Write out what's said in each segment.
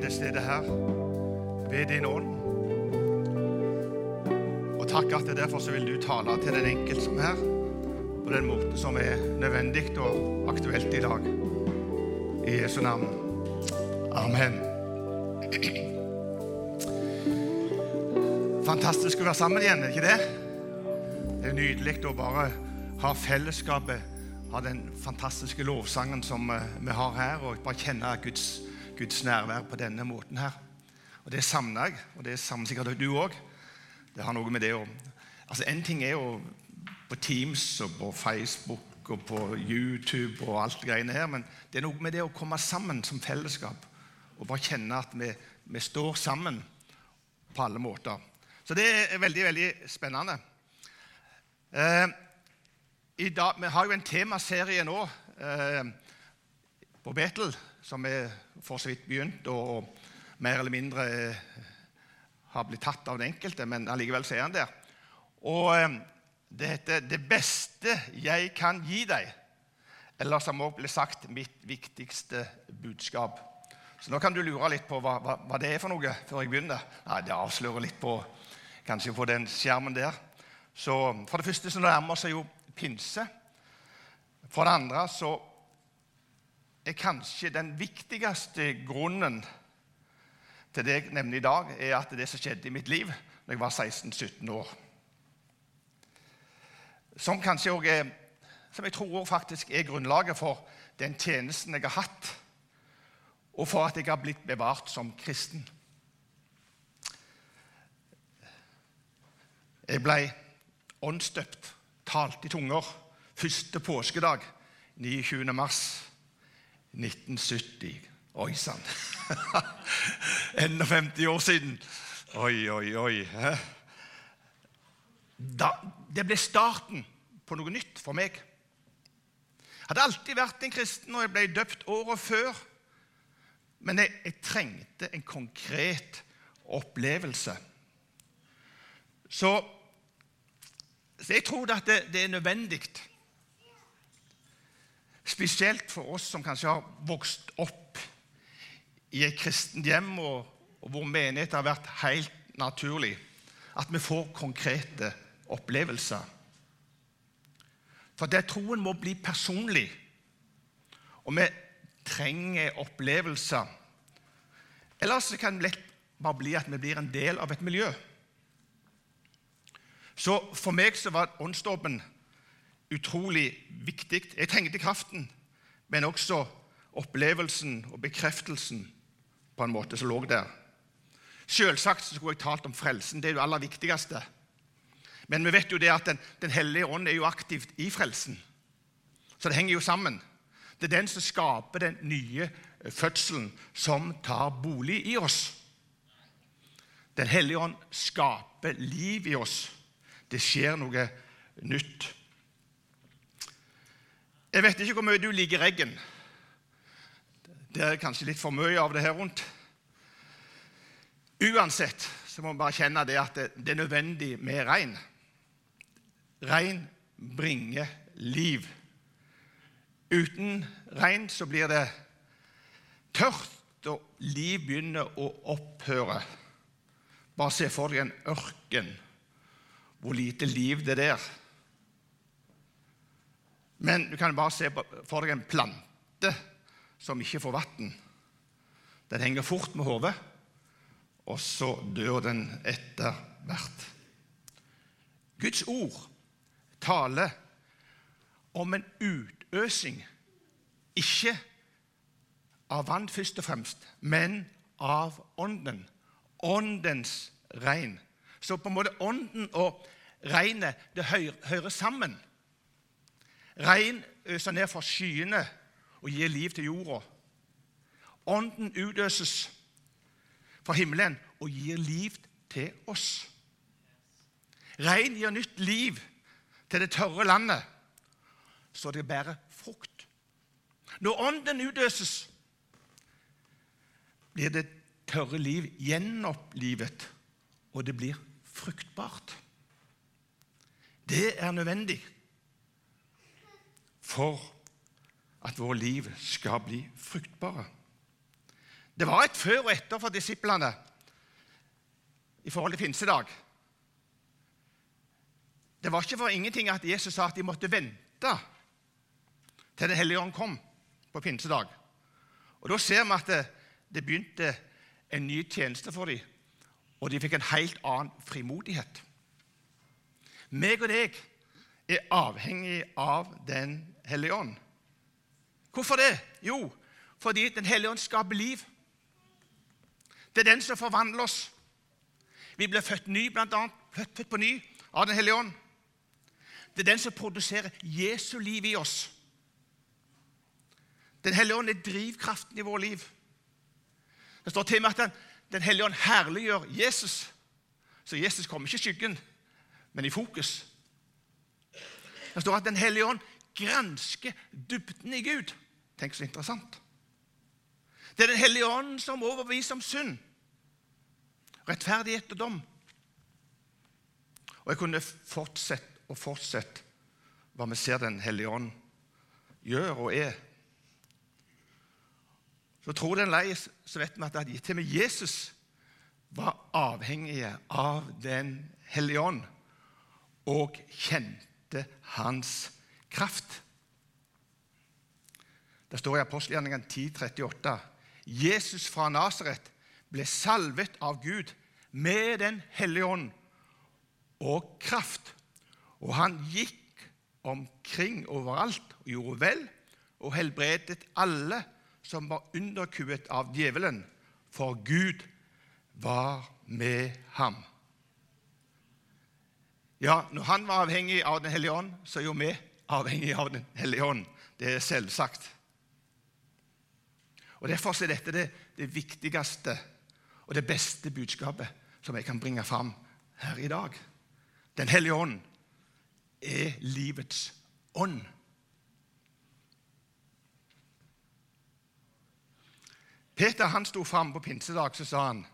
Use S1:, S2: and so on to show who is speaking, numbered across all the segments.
S1: det stedet her, ved din ånd. Og takk at det derfor så vil du tale til den enkelte som er, på den måten som er nødvendig og aktuelt i dag. I Jesu navn. Amen. Fantastisk å være sammen igjen, er det ikke det? Det er nydelig å bare ha fellesskapet, ha den fantastiske lovsangen som eh, vi har her, og bare kjenne Guds, Guds nærvær på denne måten her. Og Det savner jeg, og det savner sikkert du òg. Det har noe med det å Altså, En ting er jo på Teams og på Facebook og på YouTube og alt det greiene her, men det er noe med det å komme sammen som fellesskap og bare kjenne at vi, vi står sammen på alle måter. Så det er veldig, veldig spennende. Eh, dag, vi har jo en temaserie nå eh, på Betel som er for så vidt begynt og, mer eller mindre eh, har blitt tatt av den enkelte, men allikevel er han der. Og eh, det heter 'Det beste jeg kan gi deg', eller som også ble sagt 'Mitt viktigste budskap'. Så nå kan du lure litt på hva, hva, hva det er for noe før jeg begynner. Nei, Det avslører litt på, kanskje på den skjermen der. Så For det første så nærmer seg jo pinse. For det andre så er kanskje den viktigste grunnen til det jeg nevner i dag, er at det som skjedde i mitt liv da jeg var 16-17 år. Som kanskje også er, som jeg tror faktisk er grunnlaget for den tjenesten jeg har hatt, og for at jeg har blitt bevart som kristen. Jeg ble åndsdøpt, talt i tunger, første påskedag 29. mars 1970. Oi sann! 51 år siden. Oi, oi, oi. Da, det ble starten på noe nytt for meg. Jeg hadde alltid vært en kristen, og jeg ble døpt året før. Men jeg, jeg trengte en konkret opplevelse. Så, så jeg tror at det, det er nødvendig Spesielt for oss som kanskje har vokst opp i et kristent hjem, og, og hvor menighet har vært helt naturlig, at vi får konkrete opplevelser. For det troen må bli personlig, og vi trenger opplevelser. Ellers kan det lett bare bli at vi blir en del av et miljø. Så for meg så var åndsdåpen utrolig viktig. Jeg trengte kraften, men også opplevelsen og bekreftelsen på en måte som lå der. Selvsagt skulle jeg talt om frelsen. Det er det aller viktigste. Men vi vet jo det at Den, den hellige ånd er jo aktivt i frelsen. Så det henger jo sammen. Det er den som skaper den nye fødselen, som tar bolig i oss. Den hellige ånd skaper liv i oss. Det skjer noe nytt. Jeg vet ikke hvor mye du liker regn. Det er kanskje litt for mye av det her rundt. Uansett så må vi bare kjenne det at det er nødvendig med regn. Regn bringer liv. Uten regn så blir det tørt, og liv begynner å opphøre. Bare se for deg en ørken, hvor lite liv det er der. Men du kan bare se for deg en plante som ikke får vann. Den henger fort med hodet, og så dør den etter hvert. Guds ord taler om en utøsing, ikke av vann først og fremst, men av Ånden. Åndens regn. Så på en måte Ånden og regnet det hører sammen. Regn øser ned fra skyene og gir liv til jorda. Ånden utøses fra himmelen og gir liv til oss. Regn gir nytt liv til det tørre landet, så det bærer frukt. Når Ånden utøses, blir det tørre liv gjenopplivet, og det blir fruktbart. Det er nødvendig for at våre liv skal bli fruktbare. Det var et før og etter for disiplene i forhold til pinsedag. Det var ikke for ingenting at Jesus sa at de måtte vente til Den hellige ånd kom på pinsedag. Og Da ser vi at det, det begynte en ny tjeneste for dem, og de fikk en helt annen frimodighet. Meg og deg er avhengig av Den hellige ånd. Hvorfor det? Jo, fordi Den hellige ånd skaper liv. Det er den som forvandler oss. Vi blir født ny, blant annet, født, født på ny av Den hellige ånd. Det er den som produserer Jesu liv i oss. Den hellige ånd er drivkraften i vårt liv. Det står til og med at den, den hellige ånd herliggjør Jesus. Så Jesus kommer ikke i skyggen, men i fokus. Det står at Den hellige ånd gransker dybden i Gud. Tenk så interessant. Det er Den hellige ånd som overbeviser om synd, rettferdighet og dom. Og jeg kunne fortsette og fortsette hva vi ser Den hellige ånd gjør og er. Så tror den lei, så vet vi at til og med Jesus var avhengige av Den hellige ånd og kjente hans kraft. Det står i apostelgjerningen 10,38.: Jesus fra Nasaret ble salvet av Gud med Den hellige ånd og kraft, og han gikk omkring overalt og gjorde vel og helbredet alle som var underkuet av djevelen, for Gud var med ham. Ja, når han var avhengig av Den hellige ånd, så er jo vi avhengig av Den hellige ånd. Det er selvsagt. Og Derfor er dette det, det viktigste og det beste budskapet som jeg kan bringe fram her i dag. Den hellige ånd er livets ånd. Peter han sto fram på pinsedag så sa han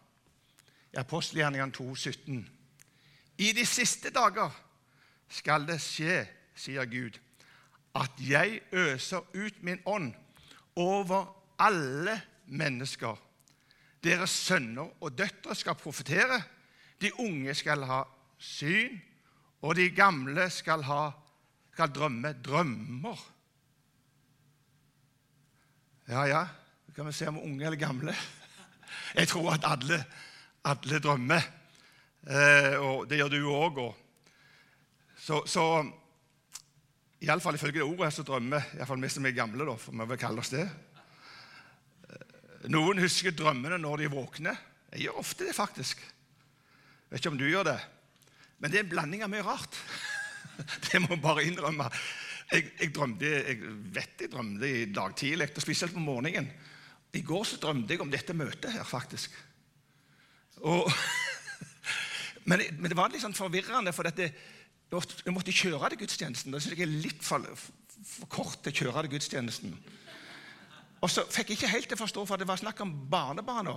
S1: i apostelgjerningene 2,17.: I de siste dager skal det skje, sier Gud, at jeg øser ut min ånd over alle mennesker. Deres sønner og døtre skal profetere. De unge skal ha syn, og de gamle skal, ha, skal drømme drømmer. Ja, ja, så kan vi se om unge eller gamle. Jeg tror at alle, alle drømmer. Eh, og det gjør du òg. Så, så iallfall ifølge det ordet så drømmer iallfall vi som er gamle, da, for vi vil kalle oss det. Noen husker drømmene når de våkner. Jeg gjør ofte det, faktisk. Jeg vet ikke om du gjør det. Men det er en blanding av mye rart. Det må jeg bare innrømme. Jeg, jeg, drømte, jeg vet jeg drømte i dag tidlig, spesielt på morgenen. I går så drømte jeg om dette møtet her, faktisk. Og, men, men, det var litt sånn forvirrende, for dette, jeg måtte kjøre til gudstjenesten. Det synes jeg er litt for, for kort til å kjøre til gudstjenesten. Og så fikk jeg ikke helt til å forstå, for det var snakk om barnebarna.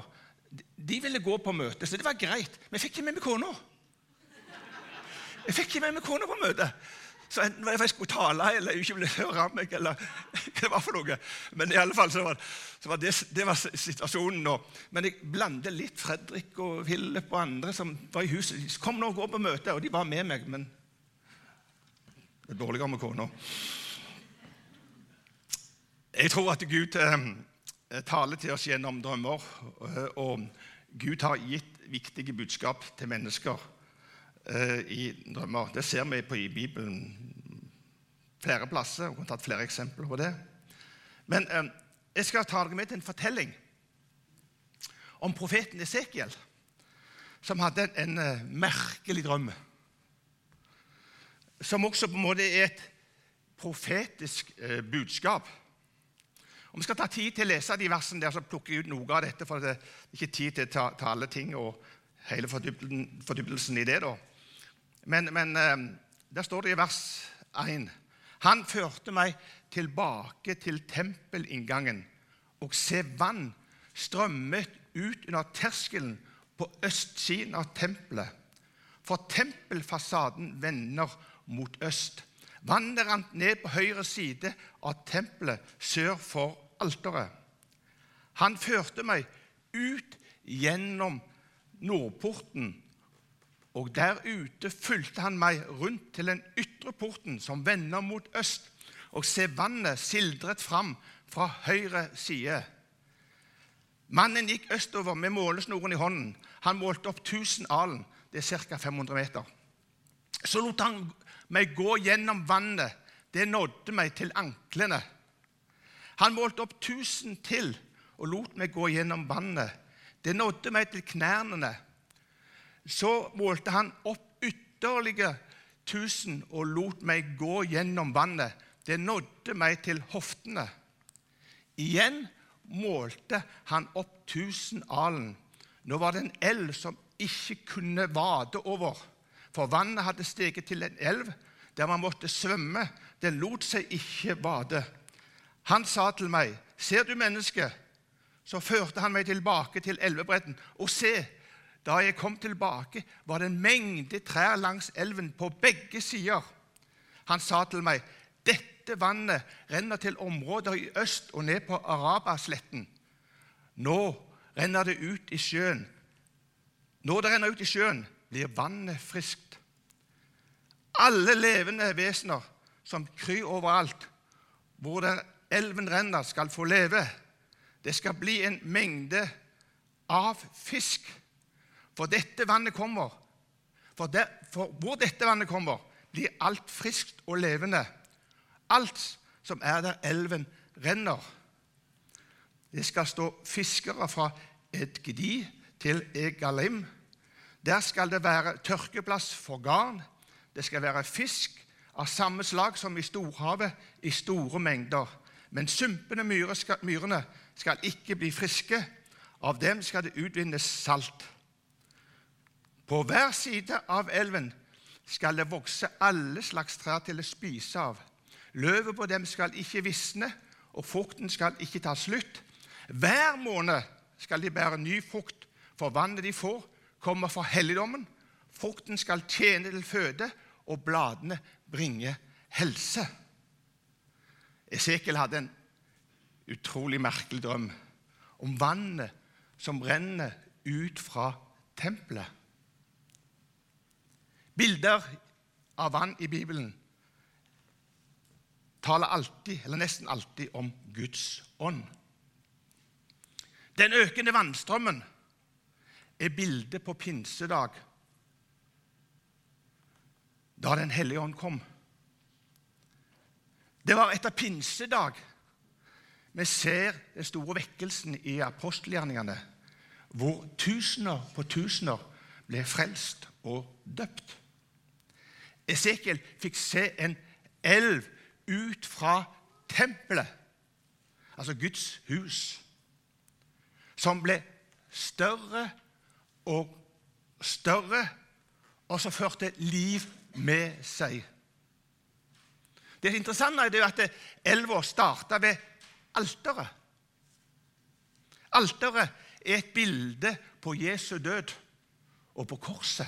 S1: De ville gå på møte, så det var greit. Men jeg fikk ikke med meg kona. Jeg fikk ikke med meg kona på møtet. Så enten jeg skulle tale eller ikke ville høre meg, eller hva det var for noe. Men i alle fall så var, så var det, det var situasjonen nå. Men jeg blandet litt Fredrik og Philip og andre som var i huset. De Kom nå og gå på møte. Og de var med meg, men det er dårligere med kona. Jeg tror at Gud eh, taler til oss gjennom drømmer. Eh, og Gud har gitt viktige budskap til mennesker eh, i drømmer. Det ser vi på i Bibelen flere plasser. og har tatt flere eksempler på det. Men eh, jeg skal ta dere med til en fortelling om profeten Esekiel, som hadde en, en merkelig drøm. Som også på en måte er et profetisk uh, budskap. Og Vi skal ta tid til å lese de versene der, så plukker jeg ut noe av dette. for Det er ikke tid til å ta, ta alle ting og hele fordypelsen i det. da. Men, men eh, der står det i vers 1 Han førte meg tilbake til tempelinngangen, og se vann strømmet ut under terskelen på østsiden av tempelet. For tempelfasaden vender mot øst. Vannet rant ned på høyre side av tempelet sør for alteret. Han førte meg ut gjennom nordporten, og der ute fulgte han meg rundt til den ytre porten som vender mot øst, og se vannet sildret fram fra høyre side. Mannen gikk østover med målesnoren i hånden. Han målte opp 1000 alen. Det er ca. 500 meter. Så lot han meg gå gjennom vannet. Det nådde meg til anklene. Han målte opp tusen til og lot meg gå gjennom vannet. Det nådde meg til knærne. Så målte han opp ytterligere tusen og lot meg gå gjennom vannet. Det nådde meg til hoftene. Igjen målte han opp tusen alen. Nå var det en elv som ikke kunne vade over, for vannet hadde steget til en elv der man måtte svømme. Den lot seg ikke bade. Han sa til meg, 'Ser du mennesket?' Så førte han meg tilbake til elvebredden. Og se, da jeg kom tilbake, var det en mengde trær langs elven på begge sider. Han sa til meg, 'Dette vannet renner til områder i øst og ned på Arabasletten.' Nå renner det ut i sjøen. Når det renner ut i sjøen, blir vannet friskt. Alle levende vesener som kryr overalt, hvor der elven renner, skal få leve. Det skal bli en mengde av fisk. For dette vannet kommer. For, der, for hvor dette vannet kommer, blir alt friskt og levende. Alt som er der elven renner. Det skal stå fiskere fra Edgedi til Egalim. Der skal det være tørkeplass for garn. Det skal være fisk av samme slag som i storhavet i store mengder. Men sumpene myrene skal ikke bli friske. Av dem skal det utvinnes salt. På hver side av elven skal det vokse alle slags trær til å spise av. Løvet på dem skal ikke visne, og frukten skal ikke ta slutt. Hver måned skal de bære ny frukt, for vannet de får, kommer fra helligdommen. Frukten skal tjene til føde, og bladene bringe helse. Esekiel hadde en utrolig merkelig drøm om vannet som renner ut fra tempelet. Bilder av vann i Bibelen taler alltid, eller nesten alltid, om Guds ånd. Den økende vannstrømmen er bildet på pinsedag, da Den hellige ånd kom. Det var etter pinsedag vi ser den store vekkelsen i apostelgjerningene, hvor tusener på tusener ble frelst og døpt. Esekiel fikk se en elv ut fra tempelet, altså Guds hus, som ble større og større, og som førte liv med seg. Det interessante er at elva starta ved alteret. Alteret er et bilde på Jesu død og på korset.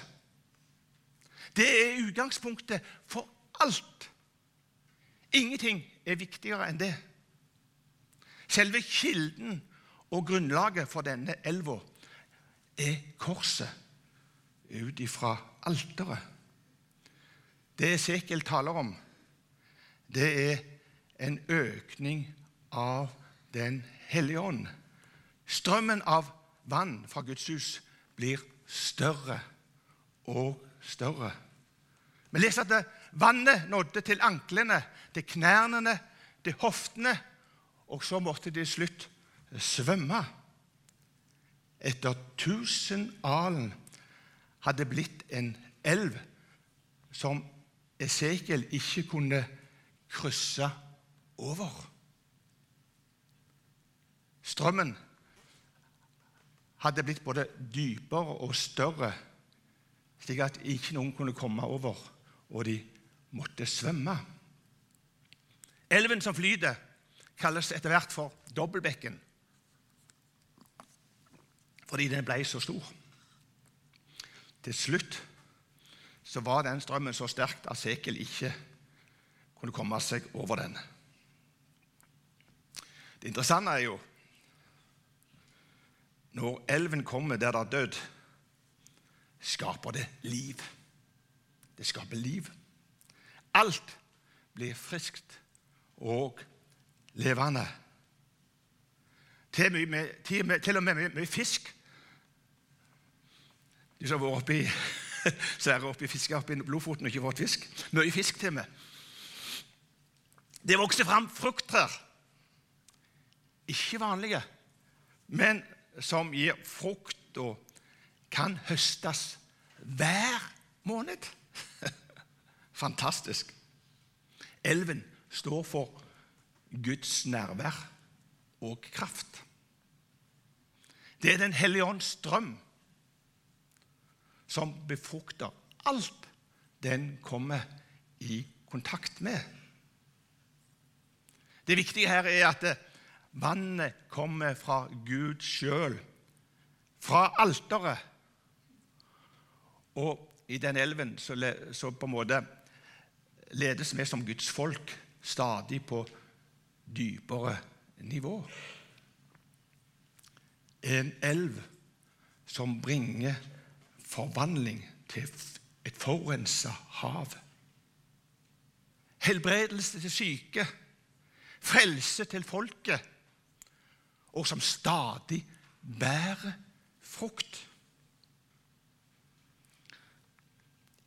S1: Det er utgangspunktet for alt. Ingenting er viktigere enn det. Selve kilden og grunnlaget for denne elva er korset ut ifra alteret. Det Esekiel taler om, det er en økning av Den hellige ånd. Strømmen av vann fra Guds hus blir større og større. Vi leser at vannet nådde til anklene, til knærne, til hoftene, og så måtte de til slutt svømme. Etter tusen alen hadde blitt en elv som Esekiel ikke kunne krysse over. Strømmen hadde blitt både dypere og større, slik at ikke noen kunne komme over, og de måtte svømme. Elven som flyter, kalles etter hvert for Dobbelbekken fordi den ble så stor. Til slutt så var den strømmen så sterk at Sekel ikke kunne komme seg over den. Det interessante er jo Når elven kommer der det er død, skaper det liv. Det skaper liv. Alt blir friskt og levende. Til, og med mye fisk. De som har vært oppi sære oppi fisker oppi Lofoten og ikke fått fisk. Mye fisk til meg. Det vokser fram frukttrær. Ikke vanlige, men som gir frukt og kan høstes hver måned. Fantastisk. Elven står for Guds nærvær og kraft. Det er Den hellige ånds drøm som befrukter alt den kommer i kontakt med. Det viktige her er at vannet kommer fra Gud sjøl, fra alteret. Og i den elven så, på en måte ledes vi som Guds folk stadig på dypere nivå. En elv som bringer forvandling til et forurensa hav. Helbredelse til syke, frelse til folket, og som stadig bærer frukt.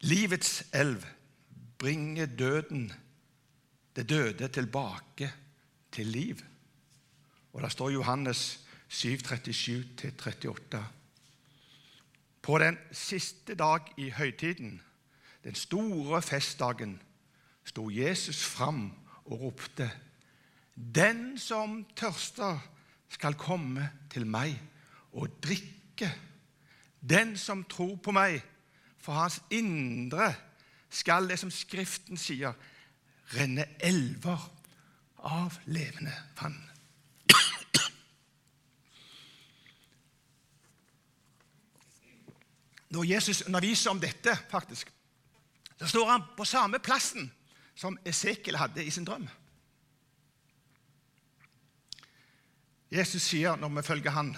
S1: Livets elv bringer døden, det døde, tilbake til liv. Og Det står Johannes 7, 37-38. På den siste dag i høytiden, den store festdagen, sto Jesus fram og ropte:" Den som tørster, skal komme til meg og drikke. Den som tror på meg, for hans indre skal det som Skriften sier, renne elver av levende vann. Når Jesus underviser om dette, faktisk, så står han på samme plassen som Esekiel hadde i sin drøm. Jesus sier når vi følger han,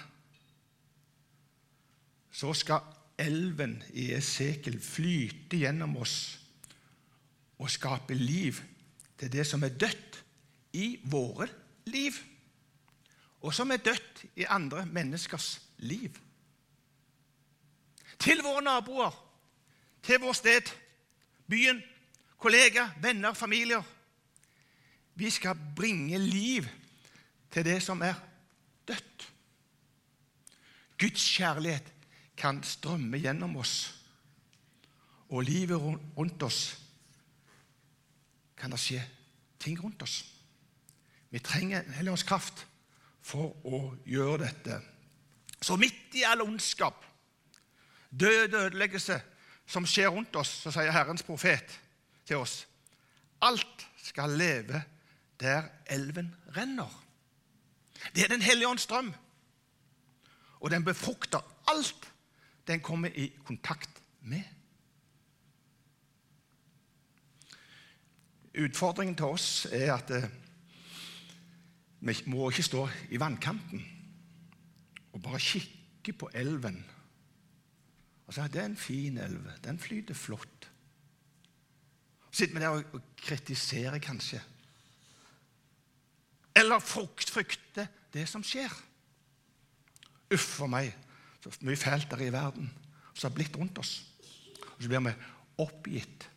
S1: så skal elven i Esekiel flyte gjennom oss og skape liv til det som er dødt i våre liv, og som er dødt i andre menneskers liv til våre naboer, til vår sted, byen, kollegaer, venner, familier. Vi skal bringe liv til det som er dødt. Guds kjærlighet kan strømme gjennom oss, og livet rundt oss kan det skje ting rundt oss. Vi trenger Helligåndens kraft for å gjøre dette. Så midt i all ondskap død og ødeleggelse som skjer rundt oss, så sier Herrens profet til oss alt skal leve der elven renner. Det er Den hellige ånds drøm. Og den befrukter alt den kommer i kontakt med. Utfordringen til oss er at eh, vi må ikke stå i vannkanten og bare kikke på elven og sa det er en fin elv. Den flyter flott. Så sitter vi der og kritiserer, kanskje. Eller frykter det som skjer. Uff for meg, så mye fælt der i verden som har blitt rundt oss. Og så blir vi oppgitt.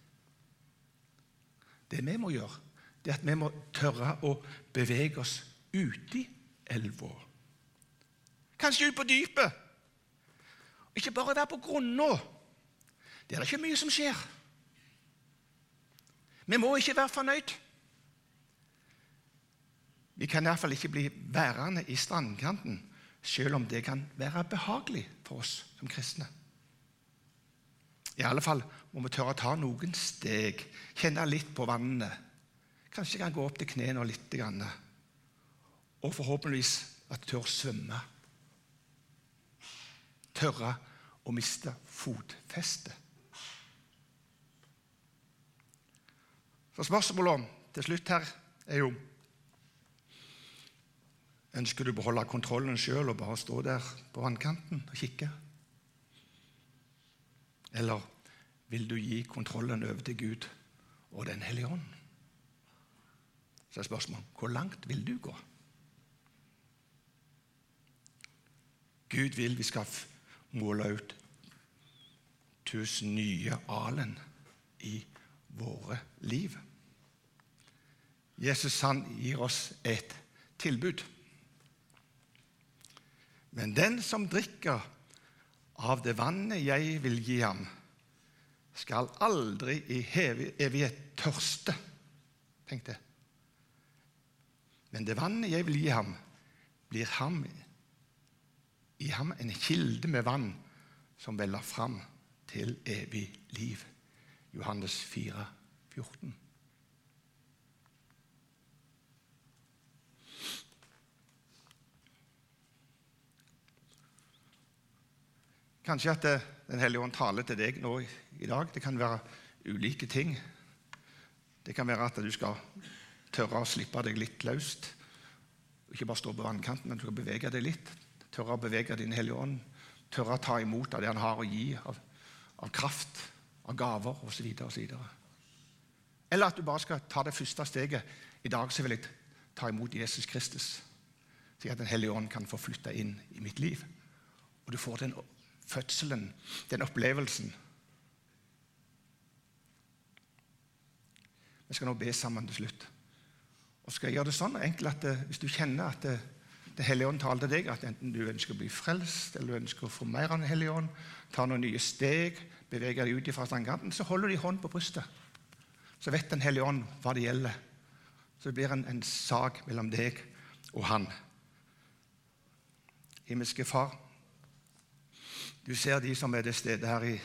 S1: Det vi må gjøre, det er at vi må tørre å bevege oss uti elva. Kanskje ut på dypet. Ikke bare være på grunna. Det er det ikke mye som skjer. Vi må ikke være fornøyd. Vi kan iallfall ikke bli værende i strandkanten, selv om det kan være behagelig for oss som kristne. I alle fall må vi tørre å ta noen steg, kjenne litt på vannet. Kanskje kan gå opp til knærne litt. Og forhåpentligvis at tør svømme tørre å miste fotfestet. Så spørsmålet til slutt her er jo Ønsker du å beholde kontrollen sjøl og bare stå der på vannkanten og kikke? Eller vil du gi kontrollen over til Gud og Den hellige ånd? Så er spørsmålet hvor langt vil du gå? Gud vil vi skal måle ut tusen nye alen i våre liv. Jesus han gir oss et tilbud. Men den som drikker av det vannet jeg vil gi ham, skal aldri i evighet tørste. Tenk det. Men det vannet jeg vil gi ham, blir ham, i ham en kilde med vann som veller fram til evig liv. Johannes 4, 14. Kanskje at eh, Den hellige ånd taler til deg nå i dag. Det kan være ulike ting. Det kan være at du skal tørre å slippe deg litt løst. Ikke bare stå på vannkanten, men du skal bevege deg litt. Tørre å bevege din Hellige Ånd. Tørre å ta imot av det han har å gi av, av kraft, av gaver osv. osv. Eller at du bare skal ta det første steget. I dag så vil jeg ta imot Jesus Kristus, slik at Den hellige ånd kan få flytte inn i mitt liv. Og du får den fødselen, den opplevelsen. Vi skal nå be sammen til slutt. Og skal jeg gjøre det sånn enkelt at eh, Hvis du kjenner at eh, Hellige Ånd taler til deg, at enten du ønsker å bli frelst eller du ønsker å få mer av Den hellige ånd, ta noen nye steg, bevege deg ut fra strandkanten, så holder du hånd på brystet. Så vet Den hellige ånd hva det gjelder. Så det blir en, en sak mellom deg og Han. Himmelske Far, du ser de som er til stede her i,